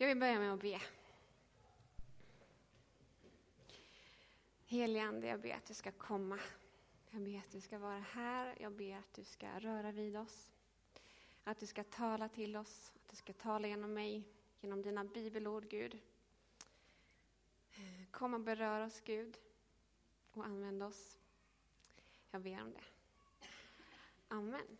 Jag vill börja med att be. Helige Ande, jag ber att du ska komma. Jag ber att du ska vara här. Jag ber att du ska röra vid oss. Att du ska tala till oss, att du ska tala genom mig, genom dina bibelord, Gud. Kom och berör oss, Gud, och använd oss. Jag ber om det. Amen.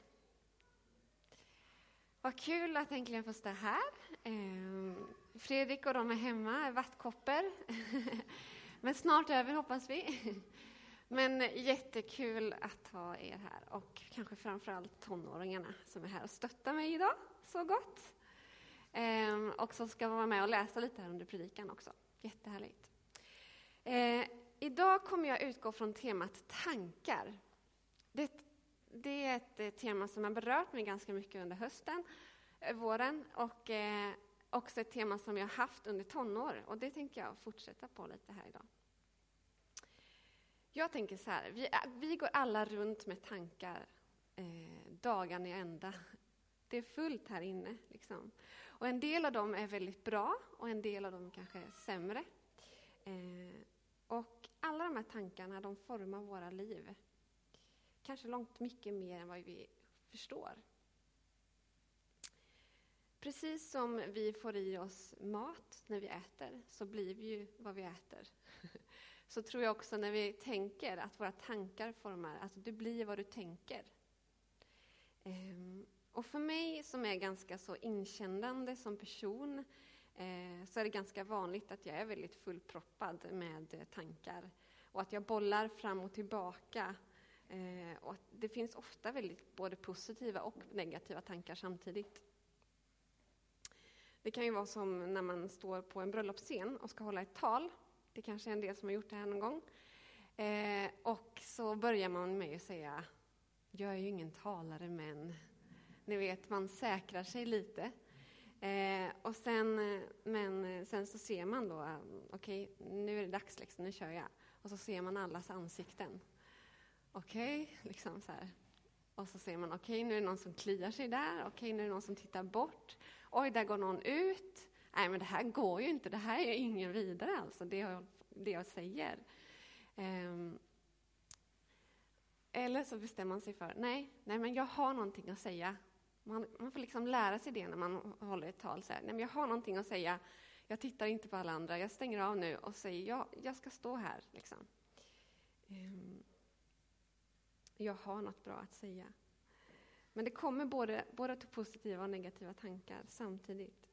Vad kul att äntligen få stå här. Ehm, Fredrik och de är hemma, vattkoppor. Men snart över hoppas vi. Men jättekul att ha er här och kanske framförallt tonåringarna som är här och stöttar mig idag så gott. Ehm, och som ska vara med och läsa lite här under predikan också. Jättehärligt. Ehm, idag kommer jag utgå från temat tankar. Det, det, är ett eh, tema som har berört mig ganska mycket under hösten, eh, våren och eh, också ett tema som jag har haft under tonår och det tänker jag fortsätta på lite här idag. Jag tänker så här, vi, eh, vi går alla runt med tankar eh, dagarna i ända. Det är fullt här inne. Liksom. Och en del av dem är väldigt bra och en del av dem kanske är sämre. Eh, och alla de här tankarna de formar våra liv. Kanske långt mycket mer än vad vi förstår. Precis som vi får i oss mat när vi äter, så blir vi ju vad vi äter. Så tror jag också när vi tänker att våra tankar formar, alltså du blir vad du tänker. Ehm, och för mig som är ganska så inkännande som person eh, så är det ganska vanligt att jag är väldigt fullproppad med tankar och att jag bollar fram och tillbaka. Eh, och det finns ofta väldigt både positiva och negativa tankar samtidigt. Det kan ju vara som när man står på en bröllopsscen och ska hålla ett tal. Det kanske är en del som har gjort det här någon gång. Eh, och så börjar man med att säga, jag är ju ingen talare men, ni vet, man säkrar sig lite. Eh, och sen, men sen så ser man då, okej, okay, nu är det dags, liksom, nu kör jag. Och så ser man allas ansikten. Okej, okay, liksom så här. Och så ser man, okej, okay, nu är det någon som kliar sig där, okej, nu är det någon som tittar bort. Oj, där går någon ut. Nej, men det här går ju inte, det här är ingen vidare alltså, det jag, det jag säger. Um, eller så bestämmer man sig för, nej, nej men jag har någonting att säga. Man, man får liksom lära sig det när man håller ett tal. Så här, nej, men jag har någonting att säga, jag tittar inte på alla andra, jag stänger av nu och säger, ja, jag ska stå här. Liksom. Um, jag har något bra att säga. Men det kommer både, både positiva och negativa tankar samtidigt.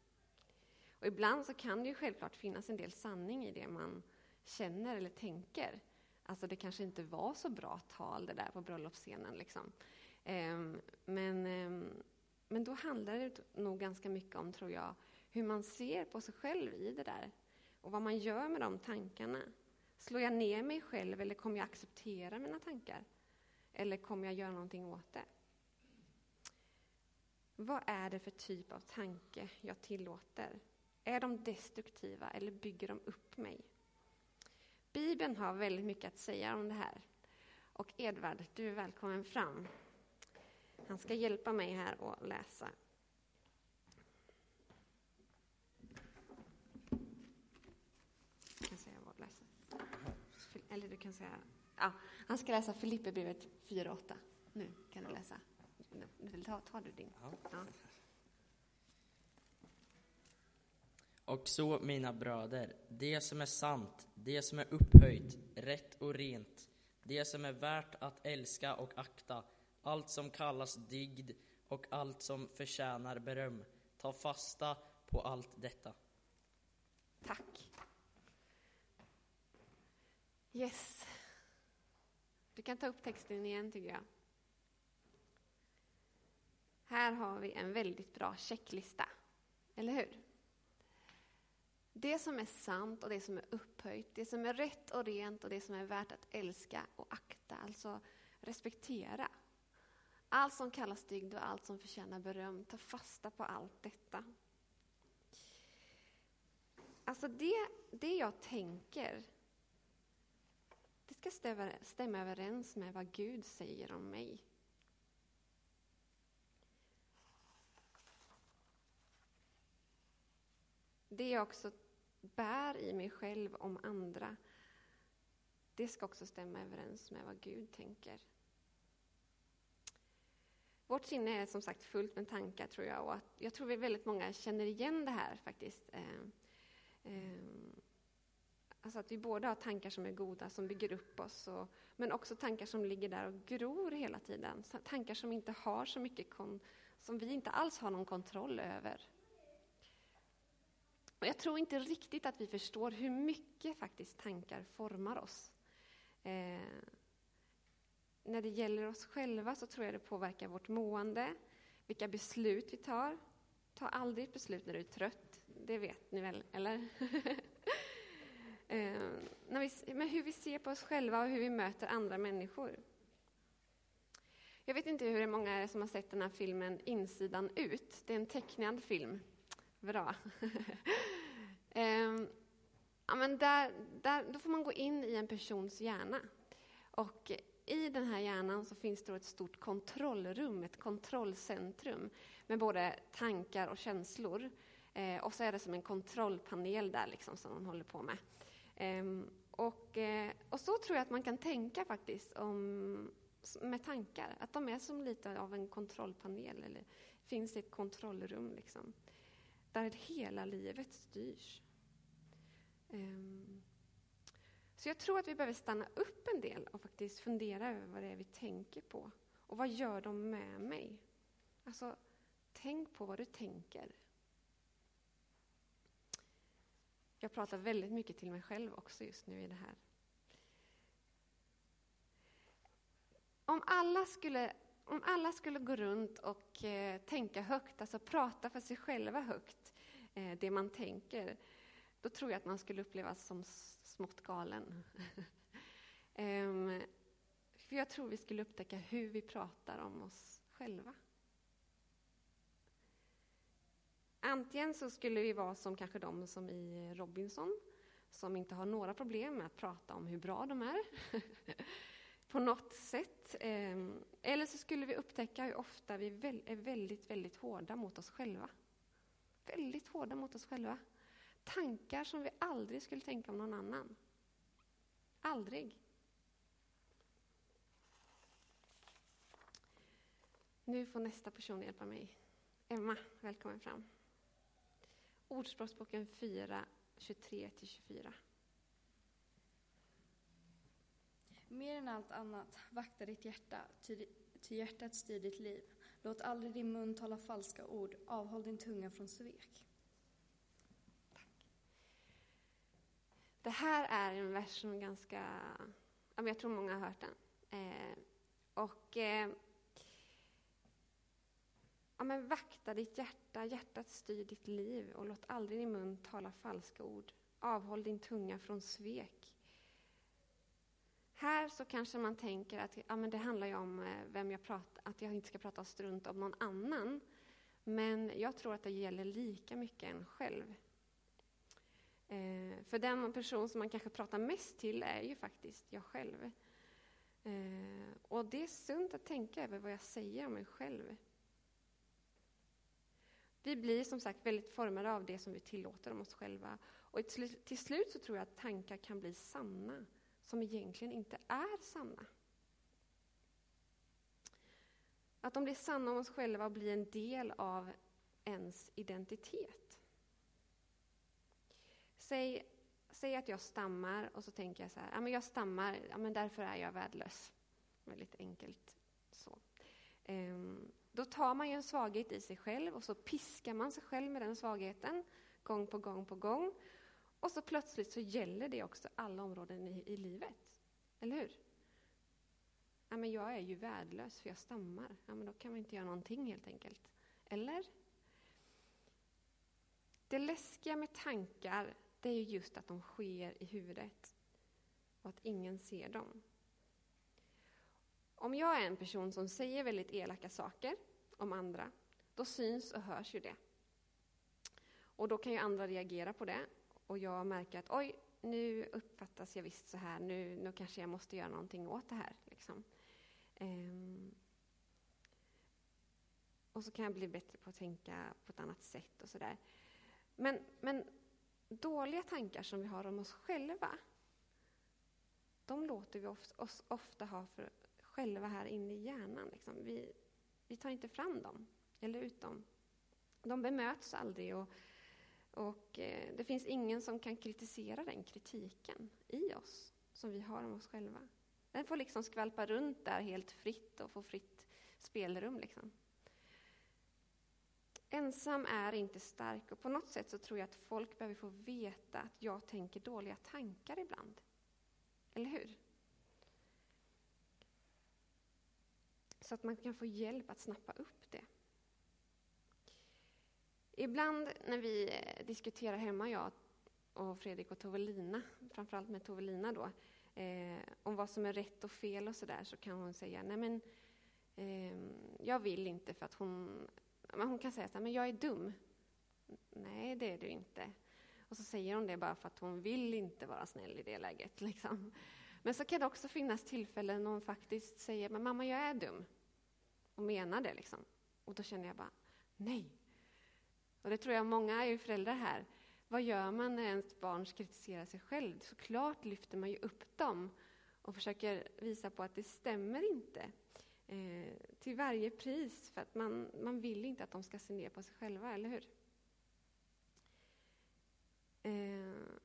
Och ibland så kan det ju självklart finnas en del sanning i det man känner eller tänker. Alltså det kanske inte var så bra tal det där på bröllopsscenen. Liksom. Um, men, um, men då handlar det nog ganska mycket om, tror jag, hur man ser på sig själv i det där. Och vad man gör med de tankarna. Slår jag ner mig själv eller kommer jag acceptera mina tankar? Eller kommer jag göra någonting åt det? Vad är det för typ av tanke jag tillåter? Är de destruktiva eller bygger de upp mig? Bibeln har väldigt mycket att säga om det här. Och Edvard, du är välkommen fram. Han ska hjälpa mig här att läsa. Jag kan säga vad läsa. Eller du kan säga... Ja, han ska läsa Filipperbrevet 4.8. Nu kan du läsa. Ta, tar du din? Ja. Och så, mina bröder, det som är sant, det som är upphöjt, rätt och rent, det som är värt att älska och akta, allt som kallas dygd och allt som förtjänar beröm. Ta fasta på allt detta. Tack. Yes. Du kan ta upp texten igen, tycker jag. Här har vi en väldigt bra checklista, eller hur? Det som är sant och det som är upphöjt, det som är rätt och rent och det som är värt att älska och akta, alltså respektera. Allt som kallas dygd och allt som förtjänar beröm, ta fasta på allt detta. Alltså det, det jag tänker, det ska stämma överens med vad Gud säger om mig. Det jag också bär i mig själv om andra, det ska också stämma överens med vad Gud tänker. Vårt sinne är som sagt fullt med tankar, tror jag. Och jag tror att väldigt många känner igen det här faktiskt. Eh, Alltså att vi både har tankar som är goda, som bygger upp oss, och, men också tankar som ligger där och gror hela tiden. Tankar som inte har så mycket, kon, som vi inte alls har någon kontroll över. Och jag tror inte riktigt att vi förstår hur mycket faktiskt tankar formar oss. Eh, när det gäller oss själva så tror jag det påverkar vårt mående, vilka beslut vi tar. Ta aldrig ett beslut när du är trött, det vet ni väl, eller? eh, när vi, med hur vi ser på oss själva och hur vi möter andra människor. Jag vet inte hur många är som har sett den här filmen Insidan ut. Det är en tecknad film. Bra. eh, ja, men där, där, då får man gå in i en persons hjärna. Och i den här hjärnan så finns det ett stort kontrollrum, ett kontrollcentrum med både tankar och känslor. Eh, och så är det som en kontrollpanel där liksom, som de håller på med. Ehm, och, eh, och så tror jag att man kan tänka faktiskt om, med tankar, att de är som lite av en kontrollpanel, eller finns i ett kontrollrum liksom, där hela livet styrs. Ehm, så jag tror att vi behöver stanna upp en del och faktiskt fundera över vad det är vi tänker på. Och vad gör de med mig? Alltså, tänk på vad du tänker. Jag pratar väldigt mycket till mig själv också just nu i det här. Om alla skulle, om alla skulle gå runt och eh, tänka högt, alltså prata för sig själva högt, eh, det man tänker, då tror jag att man skulle upplevas som smått galen. um, för jag tror vi skulle upptäcka hur vi pratar om oss själva. Antingen så skulle vi vara som kanske de som i Robinson, som inte har några problem med att prata om hur bra de är. på något sätt. Ehm, eller så skulle vi upptäcka hur ofta vi är väldigt, väldigt hårda mot oss själva. Väldigt hårda mot oss själva. Tankar som vi aldrig skulle tänka om någon annan. Aldrig. Nu får nästa person hjälpa mig. Emma, välkommen fram. Ordspråksboken 4, 23-24. Mer än allt annat, vakta ditt hjärta, ty, ty hjärtat styr ditt liv. Låt aldrig din mun tala falska ord, avhåll din tunga från svek. Det här är en vers som ganska... Jag tror många har hört den. Eh, och... Ja, men vakta ditt hjärta, hjärtat styr ditt liv och låt aldrig din mun tala falska ord. Avhåll din tunga från svek. Här så kanske man tänker att ja, men det handlar om eh, vem jag pratar, att jag inte ska prata strunt om någon annan. Men jag tror att det gäller lika mycket en själv. Eh, för den person som man kanske pratar mest till är ju faktiskt jag själv. Eh, och det är sunt att tänka över vad jag säger om mig själv. Vi blir som sagt väldigt formade av det som vi tillåter om oss själva. Och till slut så tror jag att tankar kan bli sanna, som egentligen inte är sanna. Att de blir sanna om oss själva och blir en del av ens identitet. Säg, säg att jag stammar och så tänker jag så här, ja men jag stammar, ja men därför är jag värdelös. Väldigt enkelt så. Ehm, då tar man ju en svaghet i sig själv och så piskar man sig själv med den svagheten gång på gång på gång. Och så plötsligt så gäller det också alla områden i, i livet. Eller hur? Ja, men jag är ju värdelös för jag stammar. Ja, men då kan man inte göra någonting helt enkelt. Eller? Det läskiga med tankar det är just att de sker i huvudet och att ingen ser dem. Om jag är en person som säger väldigt elaka saker om andra, då syns och hörs ju det. Och då kan ju andra reagera på det och jag märker att oj, nu uppfattas jag visst så här, nu, nu kanske jag måste göra någonting åt det här. Liksom. Ehm. och så kan jag bli bättre på att tänka på ett annat sätt och sådär. Men, men dåliga tankar som vi har om oss själva, de låter vi oss ofta ha för själva här inne i hjärnan. Liksom. Vi, vi tar inte fram dem, eller ut dem. De bemöts aldrig och, och eh, det finns ingen som kan kritisera den kritiken i oss, som vi har om oss själva. Den får liksom skvalpa runt där helt fritt och få fritt spelrum. Liksom. Ensam är inte stark och på något sätt så tror jag att folk behöver få veta att jag tänker dåliga tankar ibland. Eller hur? Så att man kan få hjälp att snappa upp det. Ibland när vi eh, diskuterar hemma, jag och Fredrik och Tovelina, framförallt med Tovelina då, eh, om vad som är rätt och fel och sådär, så kan hon säga, nej men eh, jag vill inte för att hon, men hon kan säga så här, men jag är dum. Nej, det är du inte. Och så säger hon det bara för att hon vill inte vara snäll i det läget. Liksom. Men så kan det också finnas tillfällen när hon faktiskt säger, men mamma jag är dum. Och menar det liksom. Och då känner jag bara, nej. Och det tror jag många är ju föräldrar här. Vad gör man när ens barn kritiserar sig själv? Såklart lyfter man ju upp dem och försöker visa på att det stämmer inte. Eh, till varje pris, för att man, man vill inte att de ska se ner på sig själva, eller hur? Eh,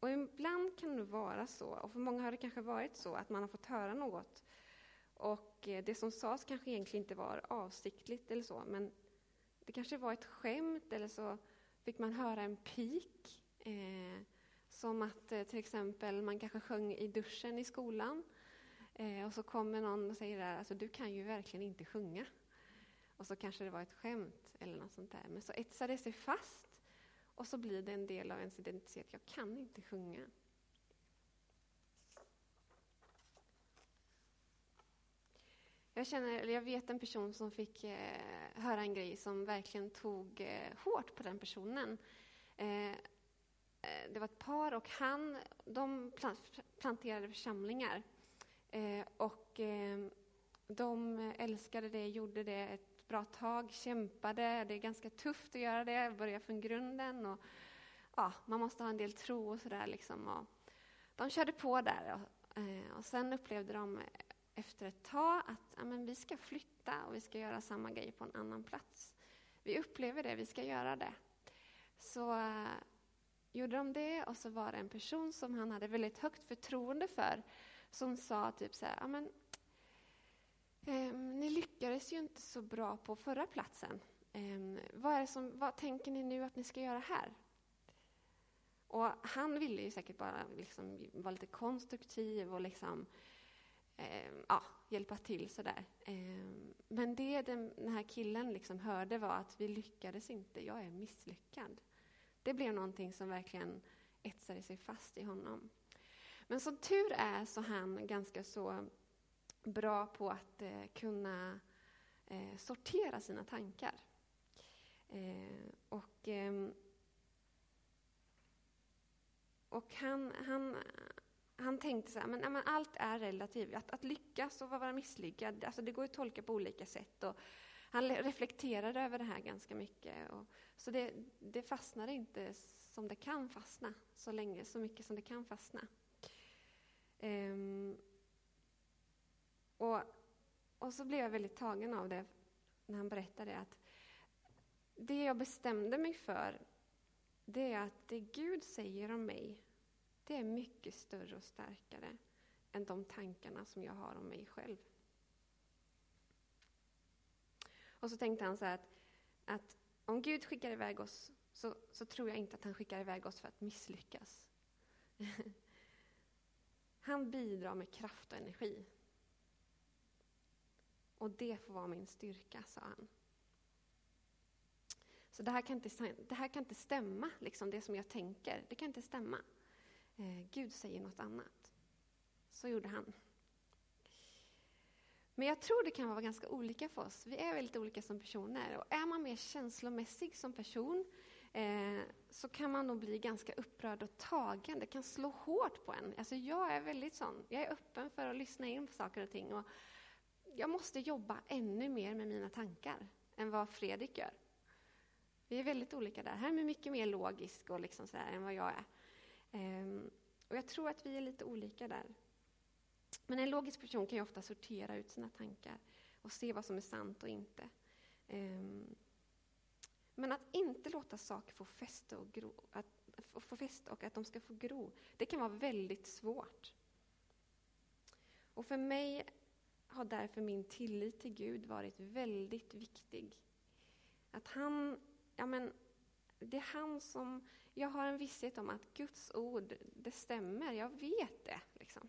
och ibland kan det vara så, och för många har det kanske varit så, att man har fått höra något och eh, det som sades kanske egentligen inte var avsiktligt eller så, men det kanske var ett skämt eller så fick man höra en pik. Eh, som att eh, till exempel man kanske sjöng i duschen i skolan eh, och så kommer någon och säger där, alltså du kan ju verkligen inte sjunga. Och så kanske det var ett skämt eller något sånt där. Men så etsar det sig fast och så blir det en del av ens identitet. Jag kan inte sjunga. Jag, känner, eller jag vet en person som fick eh, höra en grej som verkligen tog eh, hårt på den personen. Eh, eh det var ett par och han, de planterade församlingar. Eh, och eh, de älskade det, gjorde det ett bra tag, kämpade. Det är ganska tufft att göra det, börja från grunden. Och, ja, man måste ha en del tro och sådär. Liksom. de körde på där. Och, eh, och sen upplevde de efter ett tag att ja, men vi ska flytta och vi ska göra samma grej på en annan plats. Vi upplever det, vi ska göra det. Så uh, gjorde de det och så var det en person som han hade väldigt högt förtroende för som sa typ så här, ja, men, eh, ni lyckades ju inte så bra på förra platsen. Eh, vad, är som, vad tänker ni nu att ni ska göra här? Och han ville ju säkert bara liksom vara lite konstruktiv och liksom eh, ja, hjälpa till sådär. Eh, men det den, den här killen liksom hörde var att vi lyckades inte, jag är misslyckad. Det blev någonting som verkligen etsade sig fast i honom. Men som tur är så är han ganska så bra på att eh, kunna eh, sortera sina tankar. Eh, och, ehm, och han, han, han tänkte så här, men, men allt är relativt. Att, att lyckas och vara misslyckad, alltså det går att tolka på olika sätt. Och han reflekterade över det här ganska mycket. Och, så det, det fastnade inte som det kan fastna, så länge, så mycket som det kan fastna. Um, och, och så blev jag väldigt tagen av det när han berättade att det jag bestämde mig för, det är att det Gud säger om mig, det är mycket större och starkare än de tankarna som jag har om mig själv. Och så tänkte han så att, att om Gud skickar iväg oss så, så tror jag inte att han skickar iväg oss för att misslyckas. han bidrar med kraft och energi. Och det får vara min styrka, sa han. Så det här kan inte, det här kan inte stämma, liksom det som jag tänker. Det kan inte stämma. Eh, Gud säger något annat. Så gjorde han. Men jag tror det kan vara ganska olika för oss. Vi är väldigt olika som personer. Och är man mer känslomässig som person eh, så kan man nog bli ganska upprörd och tagen. Det kan slå hårt på en. Alltså jag är väldigt sån. Jag är öppen för att lyssna in på saker och ting. Och jag måste jobba ännu mer med mina tankar än vad Fredrik gör. Vi är väldigt olika där. Han är mycket mer logisk och liksom så än vad jag är. Ehm, och jag tror att vi är lite olika där. Men en logisk person kan ju ofta sortera ut sina tankar och se vad som är sant och inte. Ehm, men att inte låta saker få fäste och, gro, att, få fäste och att de ska få gro, det kan vara väldigt svårt. Och för mig har därför min tillit till Gud varit väldigt viktig. Att han, ja men, det är han som, jag har en visshet om att Guds ord, det stämmer, jag vet det. Liksom.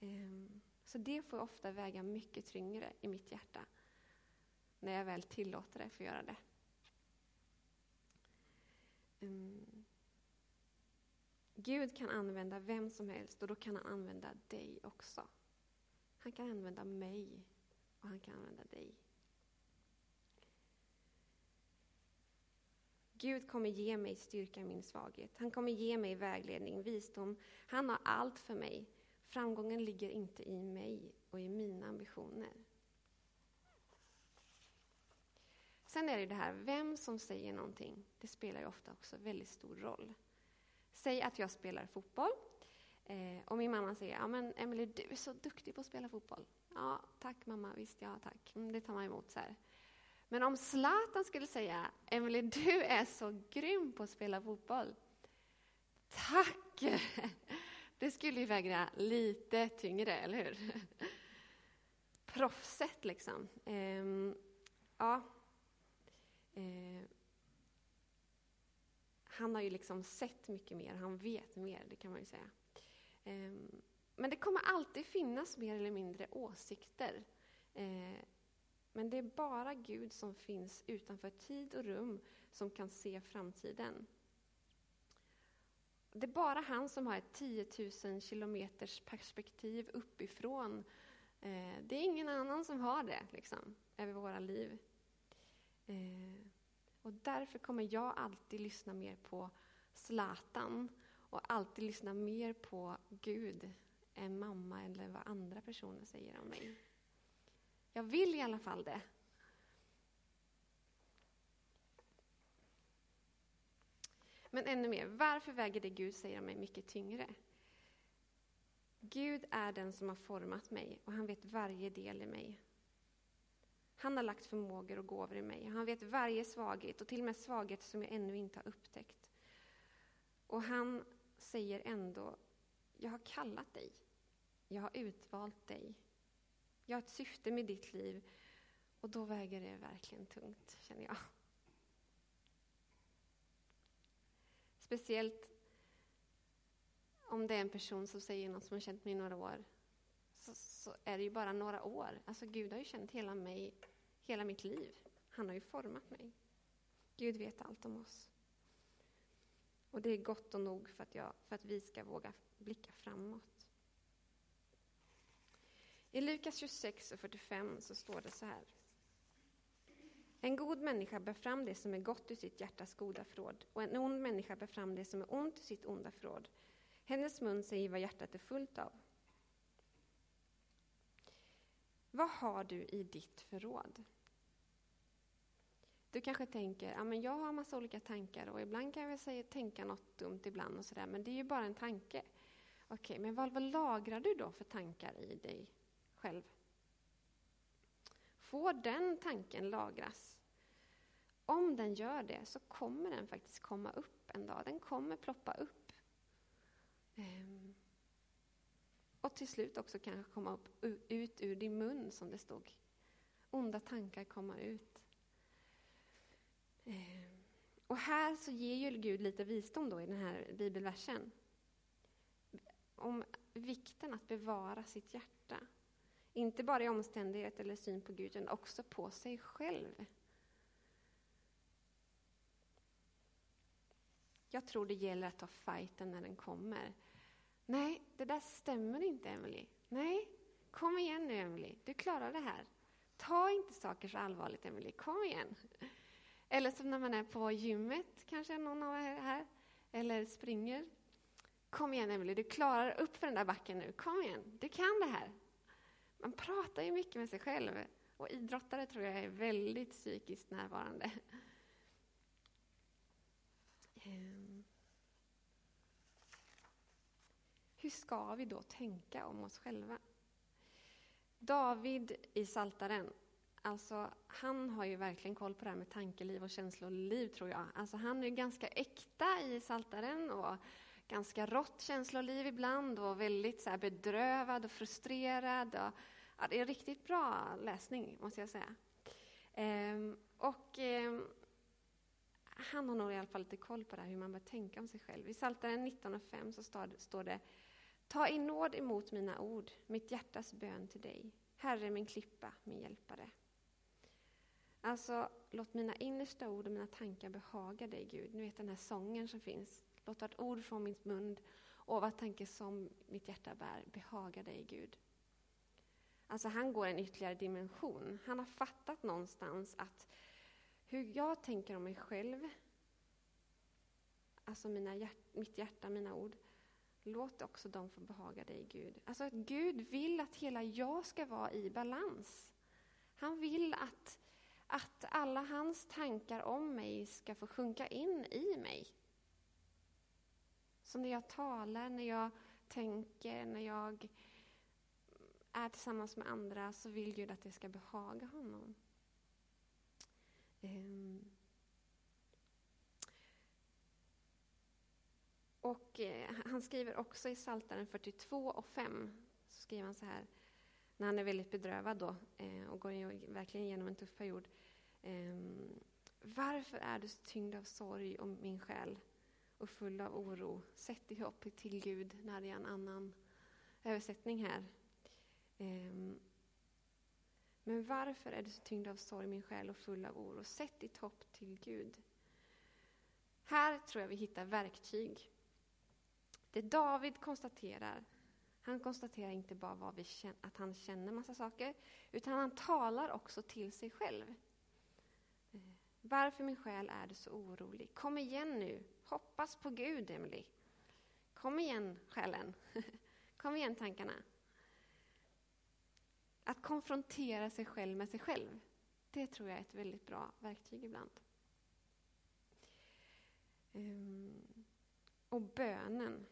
Ehm, så det får ofta väga mycket tyngre i mitt hjärta när jag väl tillåter det få göra det. Ehm, Gud kan använda vem som helst och då kan han använda dig också. Han kan använda mig och han kan använda dig. Gud kommer ge mig styrka i min svaghet. Han kommer ge mig vägledning, visdom. Han har allt för mig. Framgången ligger inte i mig och i mina ambitioner. Sen är det det här, vem som säger någonting, det spelar ju ofta också väldigt stor roll. Säg att jag spelar fotboll eh, och min mamma säger, ja men Emelie du är så duktig på att spela fotboll. Ja, tack mamma, visst ja tack. Mm, det tar man emot så här. Men om Zlatan skulle säga, Emelie du är så grym på att spela fotboll. Tack! Det skulle ju väga lite tyngre, eller hur? Proffset liksom. Ehm, ja. Ehm, han har ju liksom sett mycket mer, han vet mer, det kan man ju säga. Ehm, men det kommer alltid finnas mer eller mindre åsikter. Ehm, men det är bara Gud som finns utanför tid och rum som kan se framtiden. Det är bara han som har ett 10 000 kilometers perspektiv uppifrån. Eh, det är ingen annan som har det liksom, över våra liv. Eh, och därför kommer jag alltid lyssna mer på Zlatan och alltid lyssna mer på Gud än mamma eller vad andra personer säger om mig. Jag vill i alla fall det. Men ännu mer, varför väger det Gud säger om mig mycket tyngre? Gud är den som har format mig och han vet varje del i mig. Han har lagt förmågor och gåvor i mig. Han vet varje svaghet och till och med svaghet som jag ännu inte har upptäckt. Och han säger ändå, jag har kallat dig. Jag har utvalt dig. Jag har ett syfte med ditt liv och då väger det verkligen tungt, känner jag. Speciellt om det är en person som säger något som har känt mig i några år. Så, så, är det ju bara några år. Alltså Gud har ju känt hela mig, hela mitt liv. Han har ju format mig. Gud vet allt om oss. Och det är gott och nog för att, jag, för att vi ska våga blicka framåt. I Lukas 26 och 45 så står det så här. En god människa bär fram det som är gott ur sitt hjärtas goda förråd och en ond människa bär fram det som är ont ur sitt onda förråd. Hennes mun säger vad hjärtat är fullt av. Vad har du i ditt förråd? Du kanske tänker, ja men jag har en massa olika tankar och ibland kan jag väl säga, tänka något dumt ibland och sådär, men det är ju bara en tanke. Okej, men vad, vad lagrar du då för tankar i dig själv? Får den tanken lagras? Om den gör det så kommer den faktiskt komma upp en dag. Den kommer ploppa upp. Ehm. Och till slut också kanske komma upp, ut ur din mun, som det stod. Onda tankar komma ut. Ehm. Och här så ger ju Gud lite visdom då i den här bibelversen. Om vikten att bevara sitt hjärta. Inte bara i omständighet eller syn på Gud, utan också på sig själv. Jag tror det gäller att ta fighten när den kommer. Nej, det där stämmer inte, Emily. Nej, kom igen nu, Emily. Du klarar det här. Ta inte saker så allvarligt, Emily. Kom igen. Eller som när man är på gymmet, kanske någon av er här, eller springer. Kom igen, Emily. Du klarar upp för den där backen nu. Kom igen. Du kan det här. Man pratar ju mycket med sig själv. Och idrottare tror jag är väldigt psykiskt närvarande. Ehm. Hur ska vi då tänka om oss själva? David i Saltaren, alltså han har ju verkligen koll på det här med tankeliv och känsloliv tror jag. Alltså han är ganska äkta i Saltaren och ganska rått känsloliv ibland och väldigt så bedrövad och frustrerad. Och, ja, det är riktigt bra läsning måste jag säga. Ehm, och ehm, han har nog i alla fall lite koll på det här, hur man bör tänka om sig själv. I Psaltaren 19.5 så står det Ta i nåd emot mina ord, mitt hjärtas bön till dig. Herre, min klippa, min hjälpare. Alltså, låt mina innersta ord och mina tankar behaga dig, Gud. Ni vet den här sången som finns. Låt ett ord från min mun och vad tanke som mitt hjärta bär behaga dig, Gud. Alltså, han går en ytterligare dimension. Han har fattat någonstans att hur jag tänker om mig själv, alltså mina hjärt, mitt hjärta, mina ord, låt också dem få behaga dig, Gud. Alltså att Gud vill att hela jag ska vara i balans. Han vill att, att alla hans tankar om mig ska få sjunka in i mig. Så när jag talar, när jag tänker, när jag är tillsammans med andra så vill Gud att det ska behaga honom. Um. Och eh, han skriver också i Psaltaren 42 och 5, så skriver han så här, när han är väldigt bedrövad då eh, och går verkligen igenom en tuff period. Eh, Varför är du så tyngd av sorg om min själ och full av oro? Sätt dig hopp till Gud, när det är en annan översättning här. Ehm, men varför är du så tyngd av sorg, min själ, och full av oro? Sätt ditt hopp till Gud. Här tror jag vi hittar verktyg. Det David konstaterar, han konstaterar inte bara vad vi känner, att han känner massa saker, utan han talar också till sig själv. Ehm, varför min själ är du så orolig? Kom igen nu, hoppas på Gud, Emily. Kom igen, själen. Kom igen, tankarna. Att konfrontera sig själv med sig själv, det tror jag är ett väldigt bra verktyg ibland. Ehm, och bönen.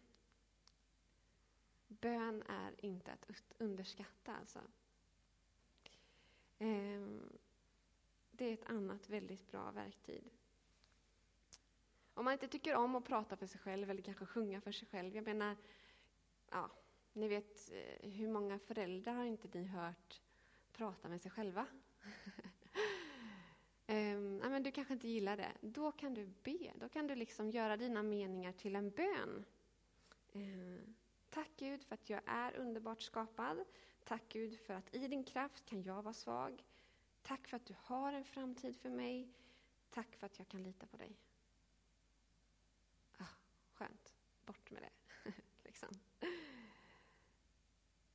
Bön är inte att underskatta alltså. Ehm, det är ett annat väldigt bra verktyg. Om man inte tycker om att prata för sig själv eller kanske sjunga för sig själv. Jag menar, ja, ni vet, eh, hur många föräldrar har inte ni hört prata med sig själva? um, men du kanske inte gillar det. Då kan du be. Då kan du liksom göra dina meningar till en bön. Um, tack Gud för att jag är underbart skapad. Tack Gud för att i din kraft kan jag vara svag. Tack för att du har en framtid för mig. Tack för att jag kan lita på dig. Ah, skönt. Bort med det. liksom.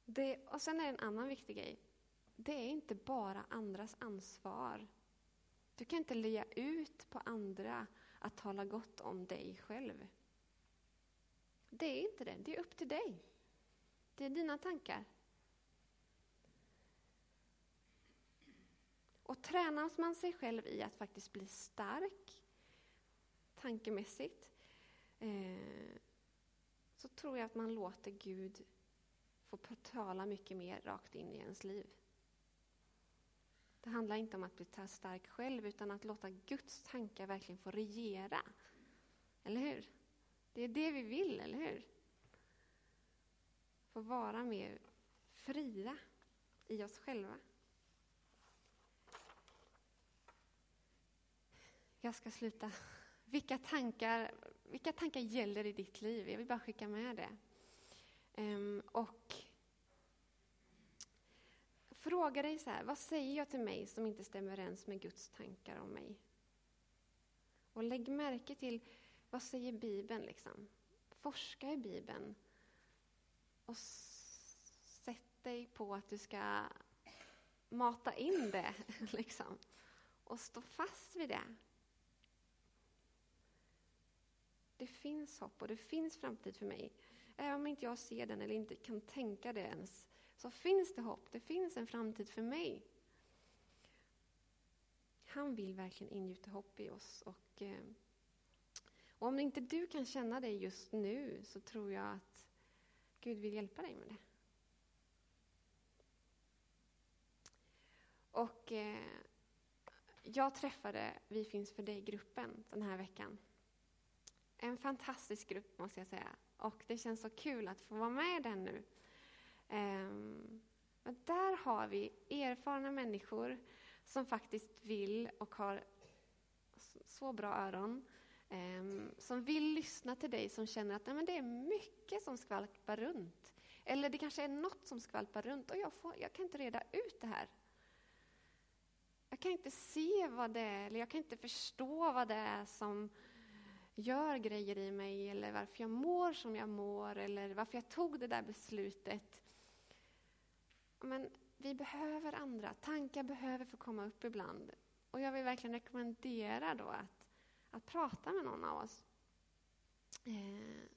Det, och sen är det en annan viktig grej. Det är inte bara andras ansvar. Du kan inte lägga ut på andra att tala gott om dig själv. Det är inte det. Det är upp till dig. Det är dina tankar. Och tränar man sig själv i att faktiskt bli stark tankemässigt eh, så tror jag att man låter Gud får tala mycket mer rakt in i ens liv. Det handlar inte om att bli stark själv, utan att låta Guds tankar verkligen få regera. Eller hur? Det är det vi vill, eller hur? Få vara mer fria i oss själva. Jag ska sluta. Vilka tankar, vilka tankar gäller i ditt liv? Jag vill bara skicka med det. Um, och fråga dig så här, vad säger jag till mig som inte stämmer överens med Guds tankar om mig? Och lägg märke till, vad säger Bibeln liksom? Forska i Bibeln. Och sätt dig på att du ska mata in det, liksom. Och stå fast vid det. Det finns hopp och det finns framtid för mig. Även om inte jag ser den eller inte kan tänka det ens, så finns det hopp. Det finns en framtid för mig. Han vill verkligen ingjuta hopp i oss. Och, Och om inte du kan känna det just nu så tror jag att Gud vill hjälpa dig med det. Och eh, jag träffade Vi finns för dig-gruppen den här veckan. En fantastisk grupp måste jag säga. Och det känns så kul att få vara med i den nu. Um, där har vi erfarna människor som faktiskt vill och har så bra öron. Ehm, som vill lyssna till dig, som känner att nej, men det är mycket som skvalpar runt. Eller det kanske är något som skvalpar runt och jag, får, jag kan inte reda ut det här. Jag kan inte se vad det är, eller jag kan inte förstå vad det är som gör grejer i mig, eller varför jag mår som jag mår, eller varför jag tog det där beslutet. Men vi behöver andra, tankar behöver få komma upp ibland. Och jag vill verkligen rekommendera då att, att prata med någon av oss. Eh,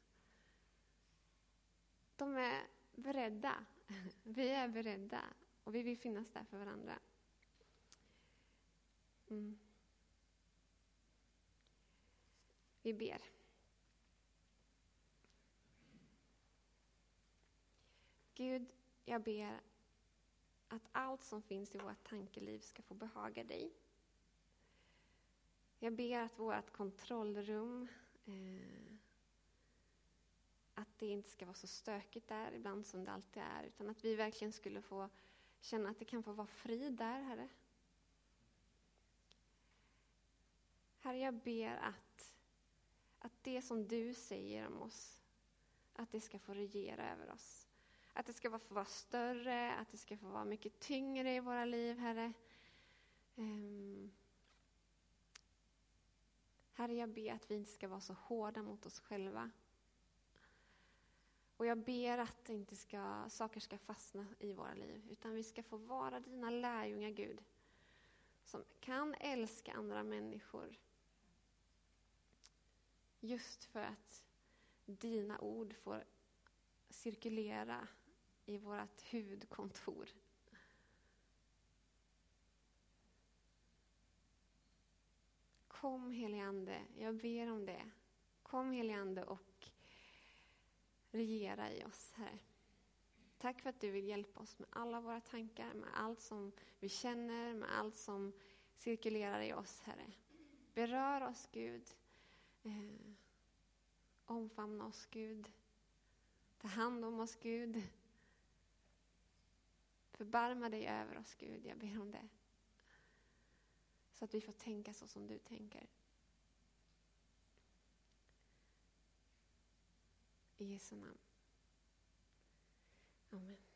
de är beredda. Vi är beredda och vi vill finnas där för varandra. Mm. Vi ber. Gud, jag ber att allt som finns i vårt tankeliv ska få behaga dig. Jag ber att vårt kontrollrum, eh, att det inte ska vara så stökigt där ibland som det alltid är, utan att vi verkligen skulle få känna att det kan få vara frid där, Herre. Herre, jag ber att, att det som du säger om oss, att det ska få regera över oss. Att det ska få vara större, att det ska få vara mycket tyngre i våra liv, Herre. Um, herre, jag ber att vi inte ska vara så hårda mot oss själva. Och jag ber att inte ska, saker ska fastna i våra liv, utan vi ska få vara dina lärjungar, Gud, som kan älska andra människor Just för att dina ord får cirkulera i vårt huvudkontor. Kom helige Ande, jag ber om det. Kom helige Ande och regera i oss, Herre. Tack för att du vill hjälpa oss med alla våra tankar, med allt som vi känner, med allt som cirkulerar i oss, Herre. Berör oss, Gud. Eh, omfamna oss, Gud. Ta hand om oss, Gud. Förbarma dig över oss, Gud. Jag ber om det. Så att vi får tänka så som du tänker. I Jesu namn. Amen.